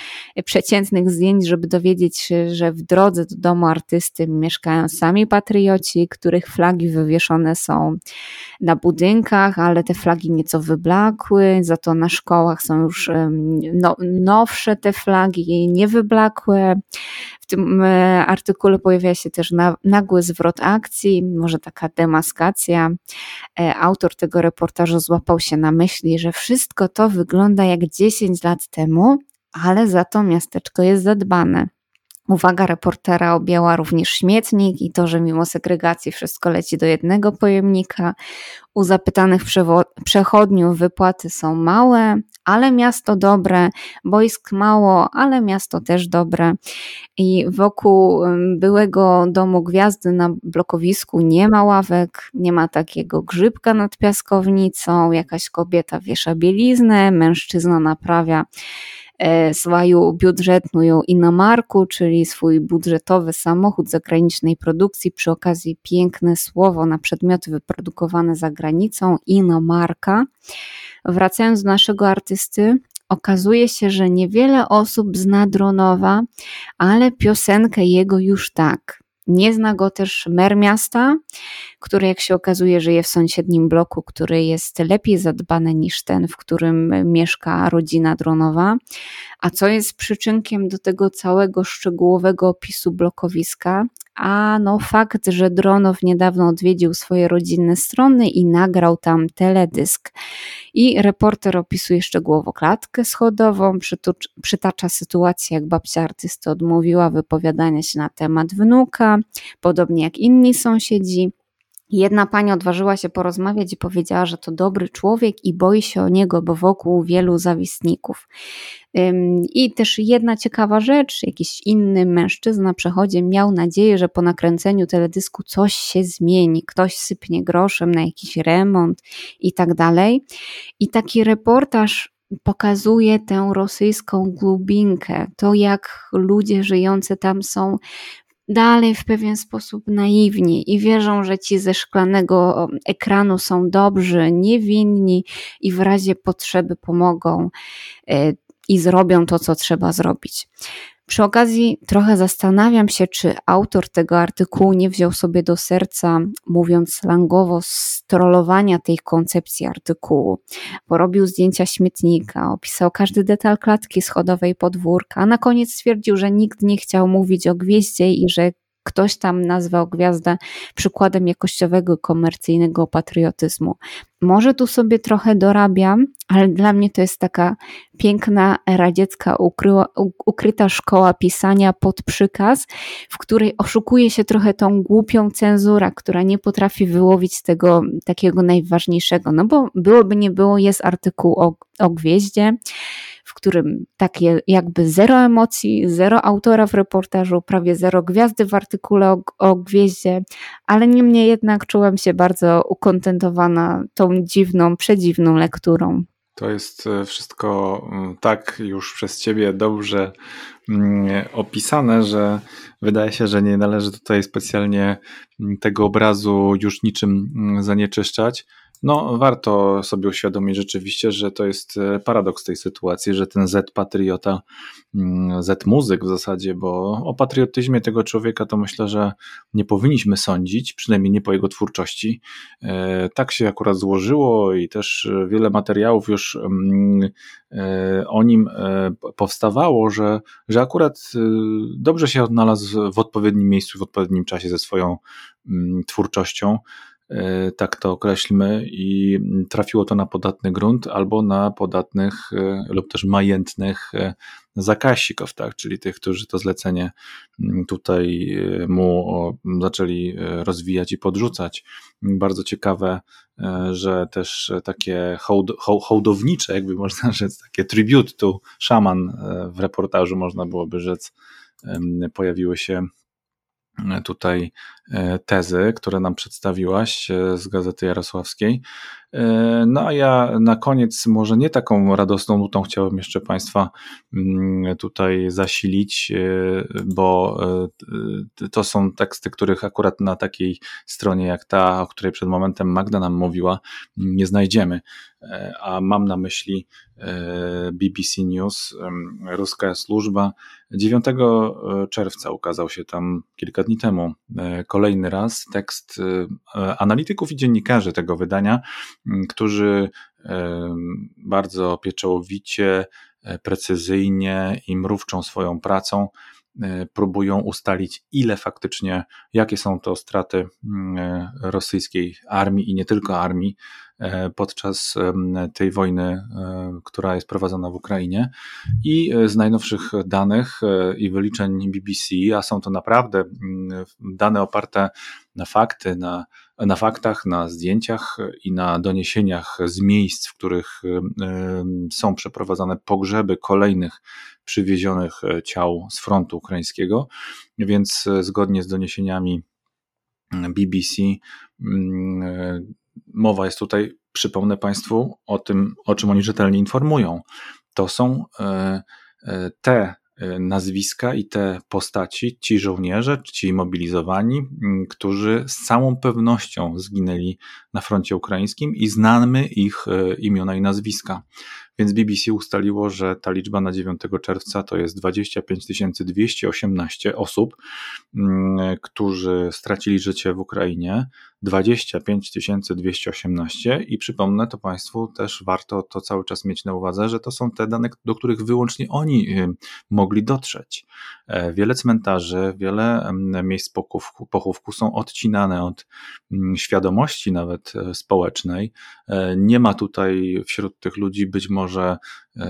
przeciętnych zdjęć, żeby dowiedzieć się, że w drodze do domu artysty mieszkają sami patrioci, których flagi wywieszone są na budynkach, ale te flagi nieco wyblakły, za to na szkołach są już no, nowsze te flagi, niewyblakłe. W tym e, artykule pojawia się też nagły zwrot akcji, może taka demaskacja. E, autor tego reportażu złapał się na myśli, że wszystko to wygląda jak 10 lat temu, ale za to miasteczko jest zadbane. Uwaga reportera objęła również śmietnik i to, że mimo segregacji wszystko leci do jednego pojemnika. U zapytanych przechodniów wypłaty są małe, ale miasto dobre, boisk mało, ale miasto też dobre. I wokół byłego domu gwiazdy na blokowisku nie ma ławek, nie ma takiego grzybka nad piaskownicą, jakaś kobieta wiesza bieliznę, mężczyzna naprawia E, swoją budżetną inomarku, czyli swój budżetowy samochód zagranicznej produkcji. Przy okazji piękne słowo na przedmioty wyprodukowane za granicą, inomarka. Wracając do naszego artysty, okazuje się, że niewiele osób zna Dronowa, ale piosenkę jego już tak. Nie zna go też mer miasta, który jak się okazuje żyje w sąsiednim bloku, który jest lepiej zadbany niż ten, w którym mieszka rodzina dronowa. A co jest przyczynkiem do tego całego szczegółowego opisu blokowiska? A no fakt, że Dronow niedawno odwiedził swoje rodzinne strony i nagrał tam teledysk. I reporter opisuje szczegółowo klatkę schodową, przytacza sytuację, jak babcia artysty odmówiła wypowiadania się na temat wnuka, podobnie jak inni sąsiedzi. Jedna pani odważyła się porozmawiać i powiedziała, że to dobry człowiek i boi się o niego, bo wokół wielu zawistników. I też jedna ciekawa rzecz, jakiś inny mężczyzna na przechodzie miał nadzieję, że po nakręceniu teledysku coś się zmieni, ktoś sypnie groszem na jakiś remont i tak dalej. I taki reportaż pokazuje tę rosyjską glubinkę, to jak ludzie żyjący tam są dalej w pewien sposób naiwni i wierzą, że ci ze szklanego ekranu są dobrzy, niewinni i w razie potrzeby pomogą e, i zrobią to, co trzeba zrobić. Przy okazji trochę zastanawiam się, czy autor tego artykułu nie wziął sobie do serca, mówiąc slangowo, strolowania tej koncepcji artykułu. Porobił zdjęcia śmietnika, opisał każdy detal klatki schodowej podwórka, a na koniec stwierdził, że nikt nie chciał mówić o gwieździe i że ktoś tam nazwał gwiazdę przykładem jakościowego, komercyjnego patriotyzmu. Może tu sobie trochę dorabiam, ale dla mnie to jest taka piękna radziecka ukryła, ukryta szkoła pisania pod przykaz, w której oszukuje się trochę tą głupią cenzura, która nie potrafi wyłowić tego takiego najważniejszego. No bo byłoby nie było, jest artykuł o, o gwieździe, którym takie jakby zero emocji, zero autora w reportażu, prawie zero gwiazdy w artykule o, o gwieździe, ale niemniej jednak czułem się bardzo ukontentowana tą dziwną, przedziwną lekturą. To jest e, wszystko mm, tak już przez ciebie dobrze mm, opisane, że wydaje się, że nie należy tutaj specjalnie mm, tego obrazu już niczym zanieczyszczać. No, warto sobie uświadomić rzeczywiście, że to jest e, paradoks tej sytuacji, że ten Z patriota, mm, Z muzyk w zasadzie, bo o patriotyzmie tego człowieka to myślę, że nie powinniśmy sądzić, przynajmniej nie po jego twórczości. E, tak się akurat złożyło i też wiele materiałów już mm, e, o nim powstawało, że, że akurat dobrze się odnalazł w odpowiednim miejscu, w odpowiednim czasie ze swoją mm, twórczością. E, tak to określmy, i trafiło to na podatny grunt albo na podatnych e, lub też majętnych e, zakasików, tak, czyli tych, którzy to zlecenie tutaj mu zaczęli rozwijać i podrzucać. Bardzo ciekawe, że też takie hołd, hołdownicze, jakby można (laughs) rzec, takie tribute to szaman w reportażu można byłoby rzec, pojawiły się tutaj e, tezy, które nam przedstawiłaś e, z Gazety Jarosławskiej. E, no a ja na koniec, może nie taką radosną nutą, chciałem jeszcze Państwa mm, tutaj zasilić, bo to są teksty, których akurat na takiej stronie jak ta, o której przed momentem Magda nam mówiła, nie znajdziemy. A mam na myśli BBC News, ruska służba. 9 czerwca ukazał się tam kilka dni temu e, kolejny raz tekst e, analityków i dziennikarzy tego wydania, którzy bardzo pieczołowicie, e, precyzyjnie i mrówczą swoją pracą próbują ustalić, ile faktycznie, jakie są to straty rosyjskiej armii i nie tylko armii E, podczas tej wojny, e, która jest prowadzona w Ukrainie. I e, z najnowszych danych i wyliczeń BBC, a są to naprawdę dane oparte na fakty, na, na faktach, na zdjęciach i na doniesieniach z miejsc, w których są przeprowadzane pogrzeby kolejnych przywiezionych ciał z frontu ukraińskiego. Więc zgodnie z doniesieniami BBC, mowa jest tutaj, przypomnę Państwu, o tym, o czym oni rzetelnie informują. To są e, e, te e, nazwiska i te postaci, ci żołnierze, ci mobilizowani, którzy z całą pewnością zginęli na froncie ukraińskim i znamy ich imiona i nazwiska. Więc BBC ustaliło, że ta liczba na 9 czerwca to jest 25 218 osób, którzy stracili życie w Ukrainie. 25 218 i przypomnę to Państwu też warto to cały czas mieć na uwadze, że to są te dane, do których wyłącznie oni y, mogli dotrzeć. E, wiele cmentarzy, wiele miejsc pochówku, pochówku są odcinane od świadomości nawet e, społecznej. E, nie ma tutaj wśród tych ludzi być może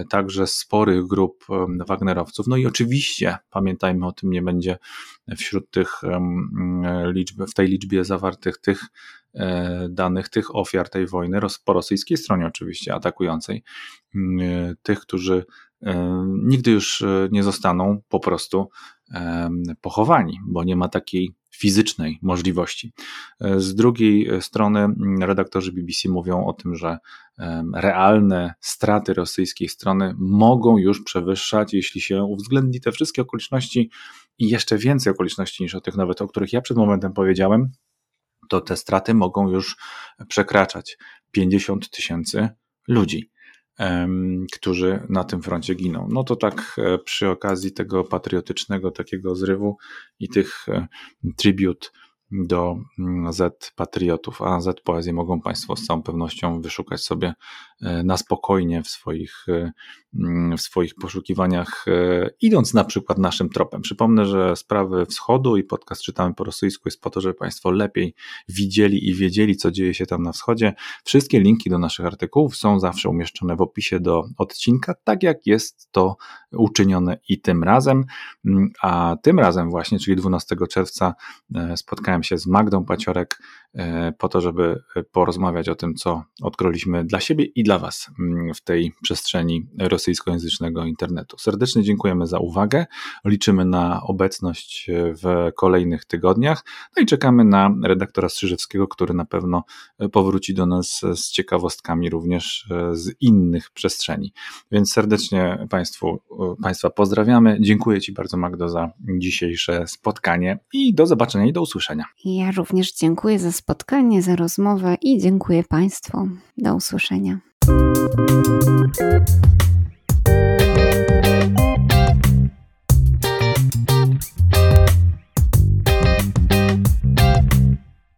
także sporych grup Wagnerowców. No i oczywiście, pamiętajmy o tym, nie będzie wśród tych liczb, w tej liczbie zawartych tych e, danych, tych ofiar tej wojny, po rosyjskiej stronie oczywiście atakującej, tych, którzy e, nigdy już e, nie zostaną po prostu pochowani, bo nie ma takiej fizycznej możliwości. Z drugiej strony mm, redaktorzy BBC mówią o tym, że realne straty rosyjskiej strony mogą już przewyższać, jeśli się uwzględni te wszystkie okoliczności i jeszcze więcej okoliczności niż o tych nawet, o których ja przed momentem powiedziałem, to te straty mogą już przekraczać 50 tysięcy ludzi którzy na tym froncie giną. No to tak e, przy okazji tego patriotycznego takiego zrywu i tych e, tribut do mm, Z Patriotów, a Z Poezji mogą Państwo z całą pewnością wyszukać sobie na spokojnie w swoich, e, mm, w swoich poszukiwaniach, e, idąc na przykład naszym tropem. Przypomnę, że sprawy wschodu i podcast czytamy po rosyjsku jest po to, żeby Państwo lepiej widzieli i wiedzieli, co dzieje się tam na wschodzie. Wszystkie linki do naszych artykułów są zawsze umieszczone w opisie do odcinka, tak jak jest to uczynione i tym razem. Mm, a tym razem właśnie, czyli 12 czerwca spotkałem się z Magdą Paciorek e, po to, żeby porozmawiać o tym, co odkryliśmy dla siebie i dla Was mm, w tej przestrzeni rosyjskojęzycznego internetu. Serdecznie dziękujemy za uwagę. Liczymy na obecność w kolejnych tygodniach. No i czekamy na redaktora Strzyżewskiego, który na pewno powróci do nas z ciekawostkami również z innych przestrzeni. Więc serdecznie Państwu, Państwa pozdrawiamy. Dziękuję Ci bardzo, Magdo, za dzisiejsze spotkanie i do zobaczenia i do usłyszenia. Ja również dziękuję za spotkanie, za rozmowę i dziękuję Państwu. Do usłyszenia. Thank you.